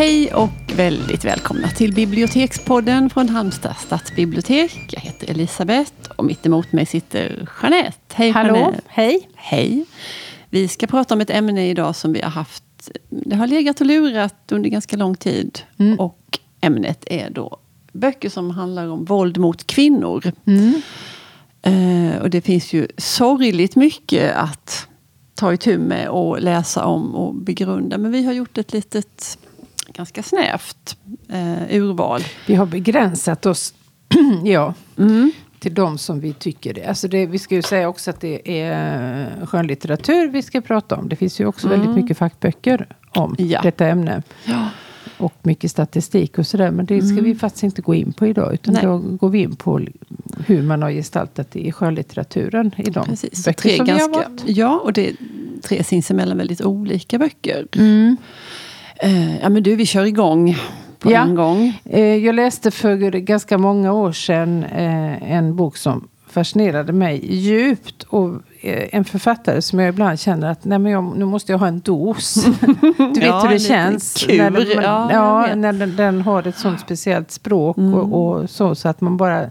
Hej och väldigt välkomna till Bibliotekspodden från Halmstad stadsbibliotek. Jag heter Elisabeth och mitt emot mig sitter Jeanette. Hej Hallå, Jeanette. hej. Hej. Vi ska prata om ett ämne idag som vi har haft, det har legat och lurat under ganska lång tid. Mm. Och ämnet är då böcker som handlar om våld mot kvinnor. Mm. Eh, och det finns ju sorgligt mycket att ta itu med och läsa om och begrunda. Men vi har gjort ett litet, ganska snävt eh, urval. Vi har begränsat oss ja, Mm. till de som vi tycker det. Alltså det. Vi ska ju säga också att det är skönlitteratur vi ska prata om. Det finns ju också väldigt mycket fackböcker om Mm. Ja. detta ämne. Ja. Och mycket statistik och sådär. Men det ska vi faktiskt inte gå in på idag. Utan Mm. Nej. då går vi in på hur man har gestaltat det i skönlitteraturen. I de Precis. böcker Tre som vi har ganska, valt. ja, och det är tre sinsemellan väldigt olika böcker. Mm. Eh, ja, men du, vi kör igång på Ja. en gång. Eh, Jag läste för ganska många år sedan eh, en bok som fascinerade mig djupt. Och en författare som jag ibland känner att nej men jag, nu måste jag ha en dos. Du vet Ja, hur det känns. kur. När, den, man, Ja, ja, när den, den har ett sånt speciellt språk Mm. och, och så. Så att man bara...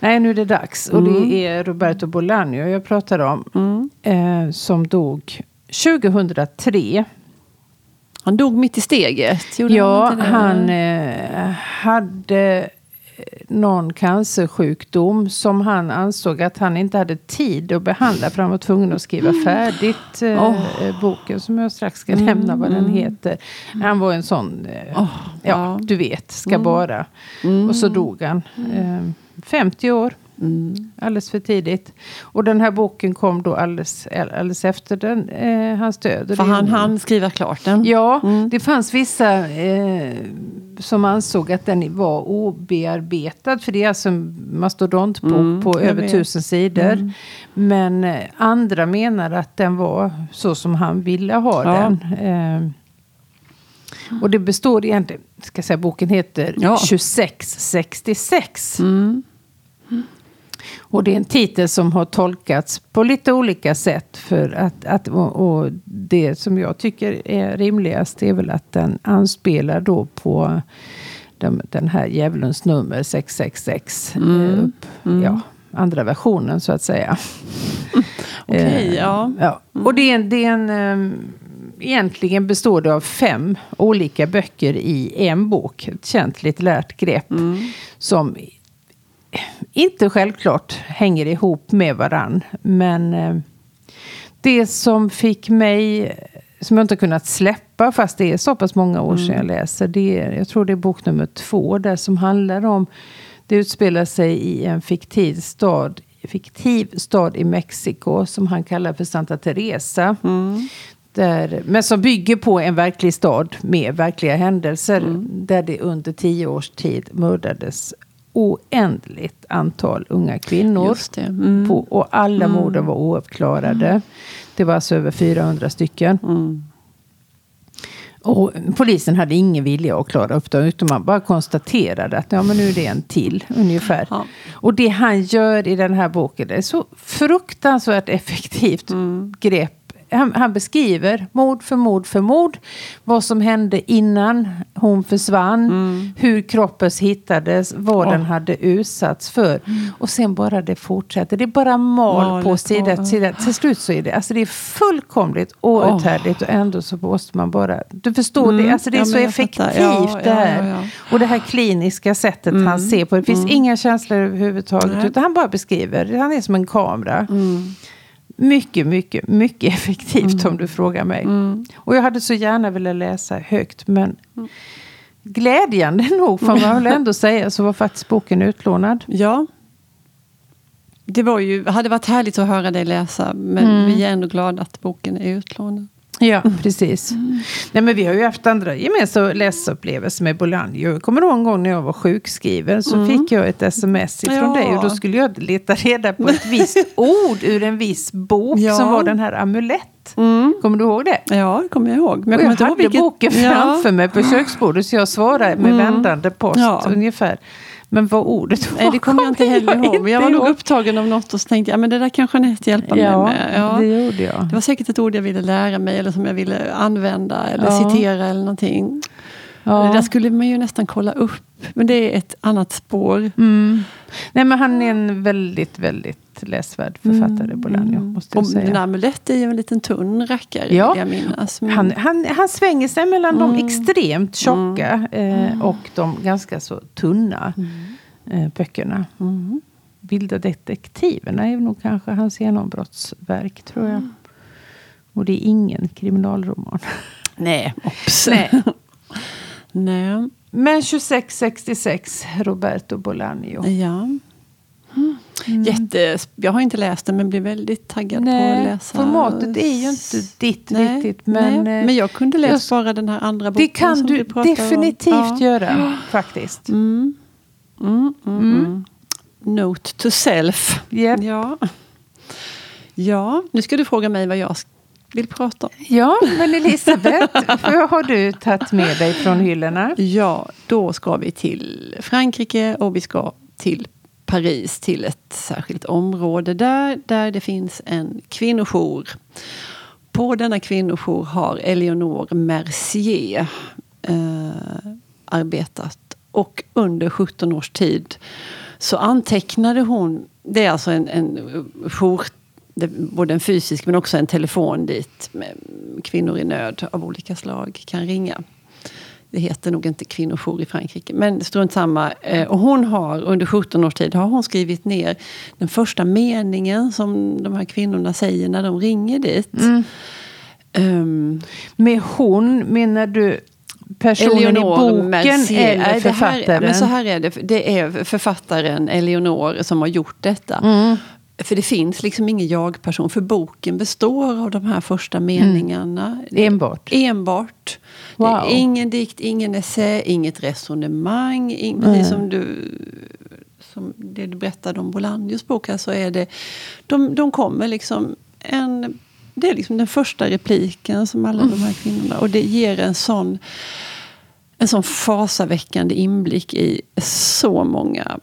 Nej, nu är det dags. Och Mm. det är Roberto Bolaño jag pratar om. Mm. Eh, som dog 2003. Han dog mitt i steget. gjorde Ja, det? han eh, hade eh, någon cancersjukdom som han ansåg att han inte hade tid att behandla för han var tvungen att skriva färdigt eh, eh, boken som jag strax ska nämna vad den heter. Han var en sån, eh, Åh, ja, ja. du vet, ska bara. Och så dog han. Eh, 50 år. Mm. Alldeles för tidigt. Och den här boken kom då alldeles, alldeles efter den, eh, hans död. För han hann skriva klart den. Ja, Mm. det fanns vissa eh, som ansåg att den var obearbetad. För det är alltså en mastodontbok Mm, på över. Mm. tusen sidor. Men eh, andra menar att den var så som han ville ha Ja. den. Eh, och det består egentligen, ska säga, boken heter Ja. 2666. Mm. Och det är en titel som har tolkats på lite olika sätt. För att, att, och, det som jag tycker är rimligast är väl att den anspelar då på den, den här djävulens nummer 666. Mm. eh, Upp, Ja, andra versionen så att säga. Okej, Eh, ja. ja. Och det är en, det är en ehm, egentligen består det av fem olika böcker i en bok. Ett känt litterärt grepp. Mm. Som inte självklart hänger ihop med varann. Men eh, det som fick mig, som jag inte kunnat släppa fast det är så pass många år sedan jag läser. Det är, jag tror det är bok nummer två där som handlar om, det utspelar sig i en fiktiv stad fiktiv stad i Mexiko som han kallar för Santa Teresa. Mm. Där, men som bygger på en verklig stad med verkliga händelser. Där det under tio års tid mördades oändligt antal unga kvinnor. Mm. På, och alla morden var ouppklarade. Det var alltså över 400 stycken. Mm. Och polisen hade ingen vilja att klara upp det. Utan man bara konstaterade att ja, men nu är det en till ungefär. Ja. Och det han gör i den här boken det är så fruktansvärt effektivt Mm. grepp. Han, han beskriver mord för mord för mord. Vad som hände innan hon försvann. Mm. Hur kroppen hittades. Vad den hade utsatts för. Mm. Och sen bara det fortsätter. Det är bara mal på sida ja. efter sida. Till slut så är det, alltså det är fullkomligt outhärdligt. Och ändå så måste man bara... Du förstår Mm. det. Alltså det är Ja, så effektivt. Ja, det ja, här. ja, ja. Och det här kliniska sättet han ser på. Det finns inga känslor överhuvudtaget. Nej. Utan han bara beskriver. Han är som en kamera. Mm. Mycket, mycket, mycket effektivt om du frågar mig. Mm. Och jag hade så gärna velat läsa högt. Men glädjande nog, får man väl ändå säga, så var faktiskt boken utlånad. Ja. Det var ju, hade varit härligt att höra dig läsa. Men Mm. vi är ändå glada att boken är utlånad. Ja, precis. Nej, men vi har ju haft andra gemensamma läsupplevelser med Bolaño. Jag kommer ihåg en gång när jag var sjukskriven så fick jag ett sms ifrån Ja. dig och då skulle jag leta reda på ett visst ord ur en viss bok Ja. som var den här Mm. Kommer du ihåg det? Ja, det kommer jag ihåg. Men Och jag jag, inte ihåg hade vilket... boken framför mig på köksbordet så jag svarade med vändande post Ja. ungefär. Men vad ordet var Nej, det kommer jag inte heller ihåg. Men jag var nog upptagen av något och så tänkte jag, men det där kan Jeanette hjälpa mig Ja, med. Ja. det gjorde jag. Det var säkert ett ord jag ville lära mig eller som jag ville använda eller Ja. citera eller någonting. Ja. Det där skulle man ju nästan kolla upp. Men det är ett annat spår. Mm. Nej, men han är en väldigt, väldigt läsvärd författare, Bolaño, måste jag säga. amulett är ju en liten tunn rackare, Ja. jag minnas. Mm. Han, han, han svänger sig mellan de extremt tjocka eh, och de ganska så tunna eh, böckerna. Vilda detektiverna är nog kanske hans genombrottsverk, tror jag. Och det är ingen kriminalroman. Nej, ops. Nej. Nej. Men 2666, Roberto Bolaño. Ja. Jätte, jag har inte läst den men blir väldigt taggad på att Nej, läsa. formatet är ju inte ditt Nej, riktigt. Men, nej, eh, men jag kunde läst jag- bara den här andra boken. det kan som du pratar om. definitivt Ja. göra, faktiskt. Mm. Mm, mm, mm. Note to self. Japp. Ja. ja, nu ska du fråga mig vad jag vill prata om. Ja, men Elisabeth, vad har du tagit med dig från hyllorna? Ja, då ska vi till Frankrike och vi ska till Paris, till ett särskilt område där, där det finns en kvinnojour. På denna kvinnojour har Eleonore Mercier eh, arbetat. Och under 17 års tid så antecknade hon, det är alltså en, en jour, både en fysisk men också en telefon dit med kvinnor i nöd av olika slag kan ringa. Det heter nog inte kvinnojour i Frankrike, men strunt samma. Eh, Och hon har under 17 års tid har hon skrivit ner den första meningen som de här kvinnorna säger när de ringer dit. Ehm, Med hon, menar du personen i Eleonore boken Mercier. eller det här- författaren? Men så här är det. Det är författaren Eleonore som har gjort detta. Mm. För det finns liksom ingen jag-person. För boken består av de här första meningarna. Enbart? Enbart. Det Wow. ingen dikt, ingen essä, inget resonemang. In, precis som du som det du berättade om Bolandios bok. Här, så är det, de, de kommer liksom en... Det är liksom den första repliken som alla de här kvinnorna... Och det ger en sån, en sån fasaväckande inblick i så många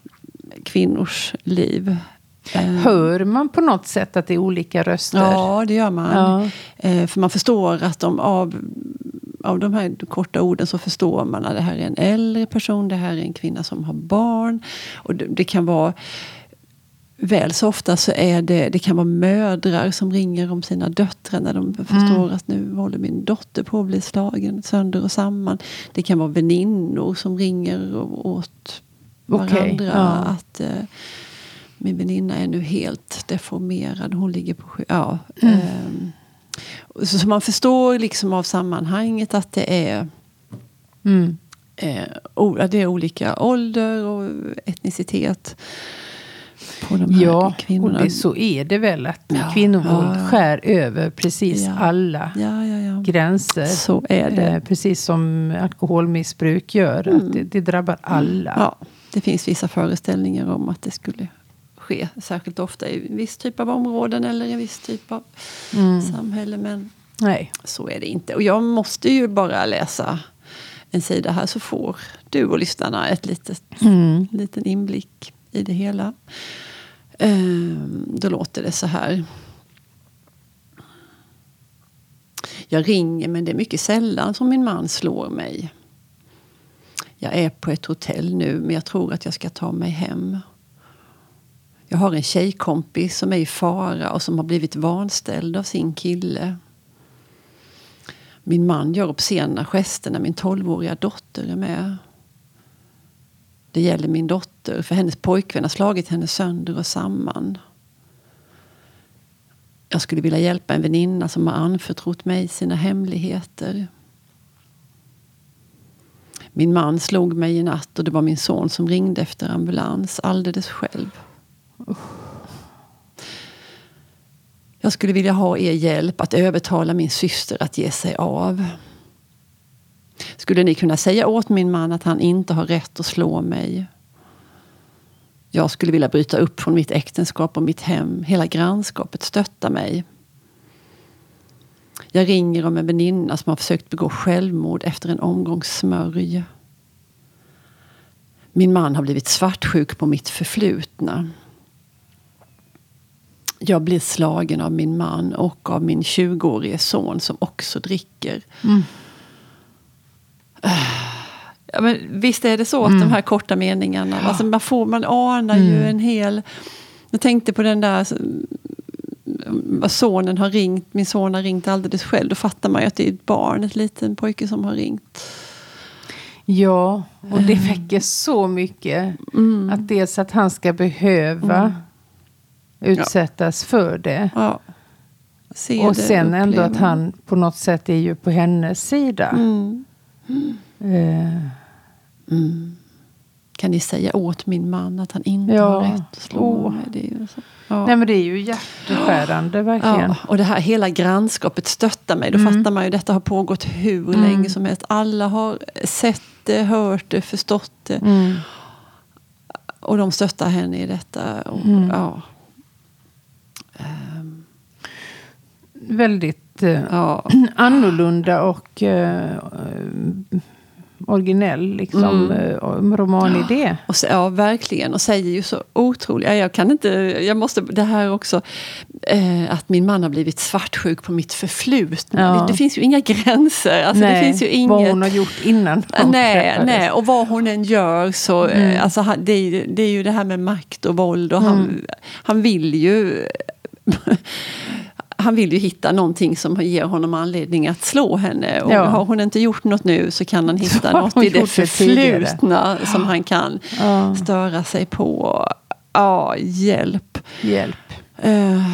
kvinnors liv. Eh, Hör man på något sätt att det är olika röster? Ja, det gör man. Ja. Eh, för man förstår att de av, av de här korta orden så förstår man att det här är en äldre person, det här är en kvinna som har barn. Och det, det kan vara Väl så ofta så är det, det kan vara mödrar som ringer om sina döttrar när de förstår att nu håller min dotter på att bli slagen sönder och samman. Det kan vara väninnor som ringer åt varandra. ja. Att eh, min väninna är nu helt deformerad. Hon ligger på sjuk... Ja, Mm. ehm, så, så man förstår liksom av sammanhanget att det är Mm. eh, det är olika ålder och etnicitet på de här Ja, och kvinnorna. det, så är det väl att Ja, kvinnovåld ja, skär över precis Ja. alla Ja, ja, ja. gränser. Så är det. Eh, precis som alkoholmissbruk gör. Att det, det drabbar alla. Ja, det finns vissa föreställningar om att det skulle ske särskilt ofta i en viss typ av områden eller i en viss typ av Mm. samhälle. Men Nej. så är det inte. Och jag måste ju bara läsa en sida här så får du och lyssnarna ett litet, Mm. liten inblick i det hela. Ehm, då låter det så här. Jag ringer men det är mycket sällan som min man slår mig. Jag är på ett hotell nu men jag tror att jag ska ta mig hem. Jag har en tjejkompis som är i fara och som har blivit vanställd av sin kille. Min man gör obscena gester när min tolvåriga dotter är med. Det gäller min dotter, för hennes pojkvän har slagit henne sönder och samman. Jag skulle vilja hjälpa en väninna som har anförtrott mig sina hemligheter. Min man slog mig i natt och det var min son som ringde efter ambulans alldeles själv. Jag skulle vilja ha er hjälp att övertala min syster att ge sig av. Skulle ni kunna säga åt min man att han inte har rätt att slå mig? Jag skulle vilja bryta upp från mitt äktenskap och mitt hem. Hela grannskapet stöttar mig. Jag ringer om en väninna som har försökt begå självmord efter en omgång smörj. Min man har blivit svartsjuk på mitt förflutna. Jag blir slagen av min man och av min 20-årige son som också dricker. Ja, men visst är det så att Mm. de här korta meningarna, alltså man, får, man anar ju Mm. en hel... Jag tänkte på den där vad sonen har ringt, min son har ringt alldeles själv. Då fattar man ju att det är ett barn, ett liten pojke som har ringt. Ja, och det väcker så mycket. Mm. Att dels att han ska behöva utsättas för det. Ja. Och det, sen ändå uppleva. att han på något sätt är ju på hennes sida. Mm. Eh, Kan ni säga åt min man att han inte Ja. har rätt att slå Åh. mig? Det är så. Ja. Nej men det är ju hjärteskärande verkligen. Ja, och det här hela grannskapet stöttar mig. Då Mm. fattar man ju detta har pågått hur länge som helst. Alla har sett det, hört det, förstått det. Mm. Och de stöttar henne i detta. Och, Mm. ja. Väldigt eh, ja. annorlunda och eh, originell liksom, Mm. eh, romanidé. Och ja, verkligen. Och säger ju så otroligt. Ja, jag kan inte, jag måste, det här också. Eh, att min man har blivit svartsjuk på mitt förflutna. Ja. Det, det finns ju inga gränser. Alltså, det finns ju inget. vad hon har gjort innan Nej, träffades. nej, och vad hon än gör så, Mm. alltså, det, är, ju- det är ju det här med makt och våld och han, Mm. han vill ju han vill ju hitta någonting som ger honom anledning att slå henne. Och Ja. har hon inte gjort något nu så kan han hitta något i det förflutna som han kan Ja, störa sig på. Ja, hjälp. hjälp. Eh,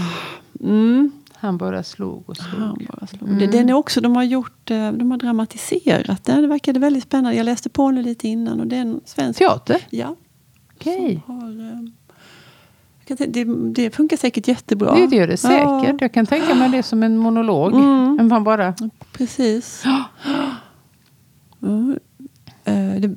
mm. Han bara slog och slog. Han bara slog. Mm. Den är också, de har gjort, eh, de har dramatiserat den. Det verkade väldigt spännande. Jag läste på nu lite innan och det är en svensk Teater? Ja. Okej. som Har, eh, jag kan tänka- det, det funkar säkert jättebra. Det, det gör det säkert. Ja, Jag kan tänka mig det som en monolog. Mm. Man bara... precis. Mm.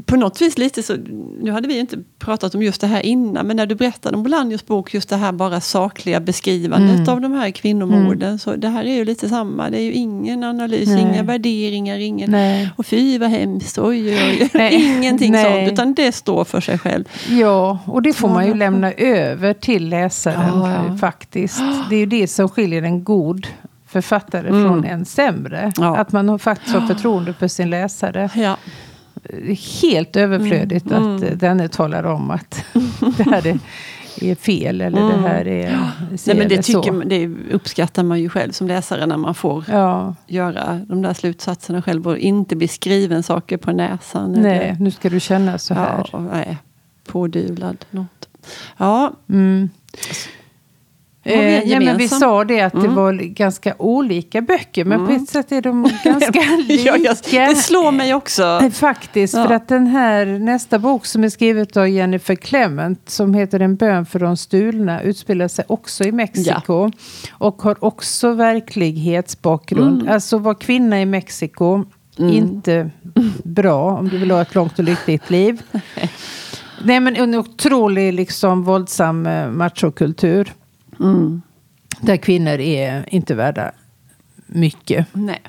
På något vis lite så, nu hade vi inte pratat om just det här innan, men när du berättade om Bolanjos bok, just det här bara sakliga beskrivandet Mm. av de här kvinnomorden. Så det här är ju lite samma, det är ju ingen analys, Nej. inga värderingar, ingen Nej. och fy vad hemskt, oj, oj, oj. Ingenting Nej. sånt, utan det står för sig själv. Ja, och det får man ju lämna över till läsaren Ja, faktiskt. Det är ju det som skiljer en god författare Mm. från en sämre. Ja. Att man faktiskt har förtroende för sin läsare. Ja. Helt överflödigt Mm. att eh, denne talar om att det här är, är fel eller det här är Nej, men det, tycker man, det uppskattar man ju själv som läsare när man får Ja, göra de där slutsatserna själv och inte bli skriven saker på näsan. nej, eller, nu ska du känna så här. ja, nej, pådyvlad något. Ja, Mm. Eh, nej, men vi sa det att det Mm. var ganska olika böcker. Men på ett sätt är de ganska lika. ja det slår mig också. Eh, Faktiskt, Ja. för att den här nästa bok som är skrivet av Jennifer Clement som heter En bön för de stulna utspelar sig också i Mexiko. Och har också verklighetsbakgrund. Mm. Alltså var kvinna i Mexiko, inte bra om du vill ha ett långt och lyckligt liv. Nej men en otrolig liksom våldsam eh, machokultur. Mm. Där kvinnor är inte värda mycket. Nej.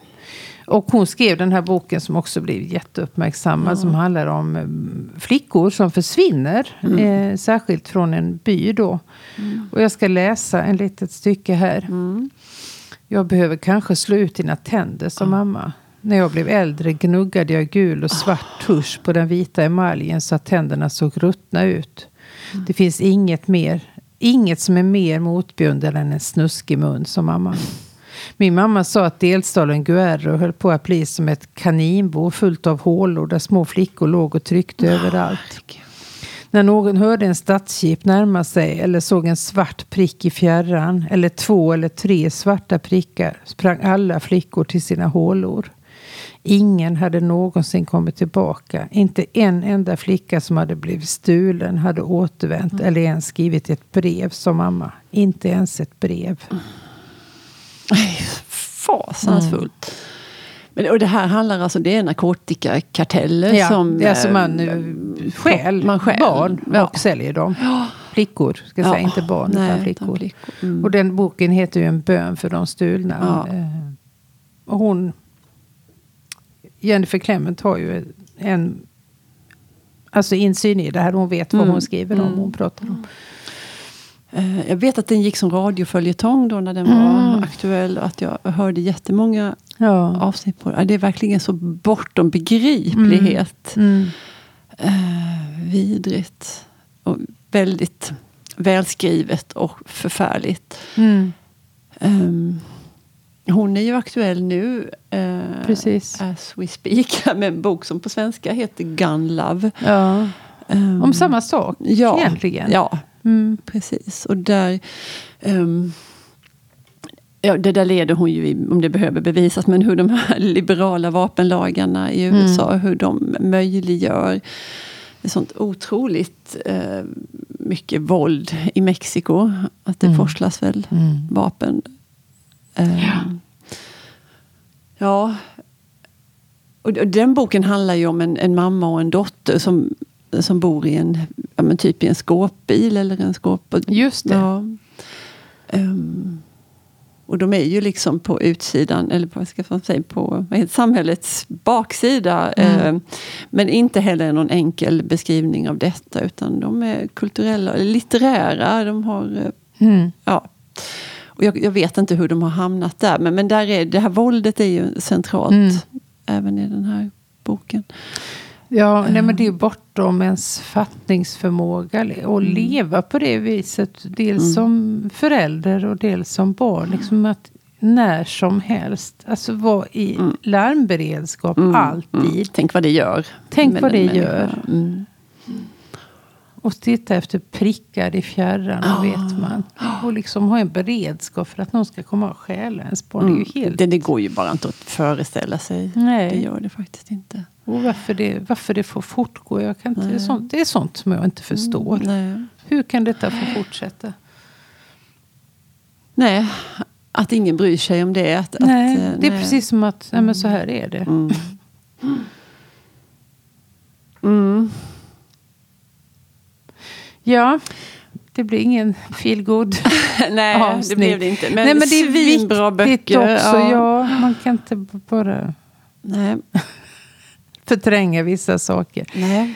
Och hon skrev den här boken som också blev jätteuppmärksammad. Som handlar om eh, flickor som försvinner. Eh, särskilt från en by då. Och jag ska läsa en litet stycke här. Mm. Jag behöver kanske slå ut dina tänder som mamma. När jag blev äldre gnuggade jag gul och svart tusch på den vita emaljen så att tänderna såg ruttna ut. Det finns inget mer, inget som är mer motbjudande än en snuskig mun som mamma. Min mamma sa att delstaden Guerrero höll på att bli som ett kaninbo fullt av hålor där små flickor låg och tryckte överallt. När någon hörde en stadsjeep närma sig eller såg en svart prick i fjärran eller två eller tre svarta prickar sprang alla flickor till sina hålor. Ingen hade någonsin kommit tillbaka. Inte en enda flicka som hade blivit stulen hade återvänt eller ens skrivit ett brev som mamma. Inte ens ett brev. Nej, Fasansfullt. Men, och det här handlar alltså, det är narkotikakarteller Ja, som... är alltså man eh, stjäl, barn Ja. och säljer dem. Flickor, ska jag Ja, säga, inte barn nej, utan utan flickor. flickor. Mm. Och den boken heter ju En bön för de stulna. Ja. Eh, Och hon, Jennifer Clement har ju en alltså insyn i det här. Hon vet vad Mm. hon skriver om, Mm. hon pratar om. Eh, Jag vet att den gick som radioföljetong då när den Mm. var aktuell. Och att jag hörde jättemånga Ja. avsnitt på det. Det är verkligen så bortom begriplighet. Mm. Eh, vidrigt. Och väldigt välskrivet och förfärligt. Mm. Hon är ju aktuell nu, eh, Precis. as we speak, med en bok som på svenska heter Gun Love. Ja. Ehm, Om samma sak ja, egentligen. Ja, Mm. precis. Och där... ehm, ja, det där leder hon ju, i, om det behöver bevisas, men hur de här liberala vapenlagarna i Mm. USA, hur de möjliggör ett sånt otroligt eh, mycket våld i Mexiko. Att det Mm. forslas väl Mm. vapen. Ehm, Ja. ja. Och den boken handlar ju om en, en mamma och en dotter som, som bor i en, ja, typ i en skåpbil eller en skåp... Just det. Ja. Ehm, och de är ju liksom på utsidan, eller på, vad ska man säga, på heter, samhällets baksida. Mm. Ehm, men inte heller någon enkel beskrivning av detta, utan de är kulturella, litterära. De har, eh, Mm. ja. Och jag, jag vet inte hur de har hamnat där, men, men där är, det här våldet är ju centralt. Mm. Även i den här boken. Ja, nej, men det är bortom ens fattningsförmåga att Mm. leva på det viset. Dels Mm. som förälder och dels som barn. Liksom att när som helst, alltså vara i Mm. larmberedskap Mm, alltid. mm. Tänk vad det gör. Tänk vad det människa. gör. Mm. Och titta efter prickar i fjärran, Ah. vet man. Och liksom ha en beredskap för att någon ska komma och stjäla ens barn. Det är ju helt... Mm. det, det går ju bara inte att föreställa sig. Nej. Det gör det faktiskt inte. Och varför det, varför det får fortgå, jag kan inte, det, är sånt, det är sånt som jag inte förstår. Mm, nej. Hur kan detta få fortsätta? nej, att ingen bryr sig om det. Att, nej, att, eh, det är nej. precis som att nej, men så här är det. Mm. Mm. Ja, det blir ingen feelgood nej, det avsnitt. blev det inte. Men, Nej, men det är svinbra böcker. också. Ja. man kan inte bara Nej. förtränga vissa saker. Nej.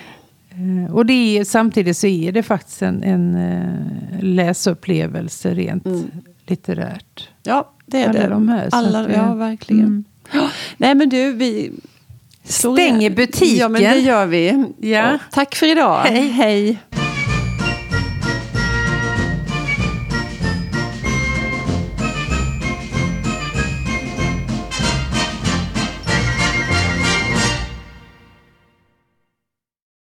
Eh, Och det är, samtidigt så är det faktiskt en, en eh, läsupplevelse rent Mm. litterärt. Ja, det är Alla det. de här, Alla, det- ja, verkligen. Mm. Ja. Nej, men du, vi Stänger butiken. Ja, men det gör vi. Ja. Och tack för idag. Hej. Hej.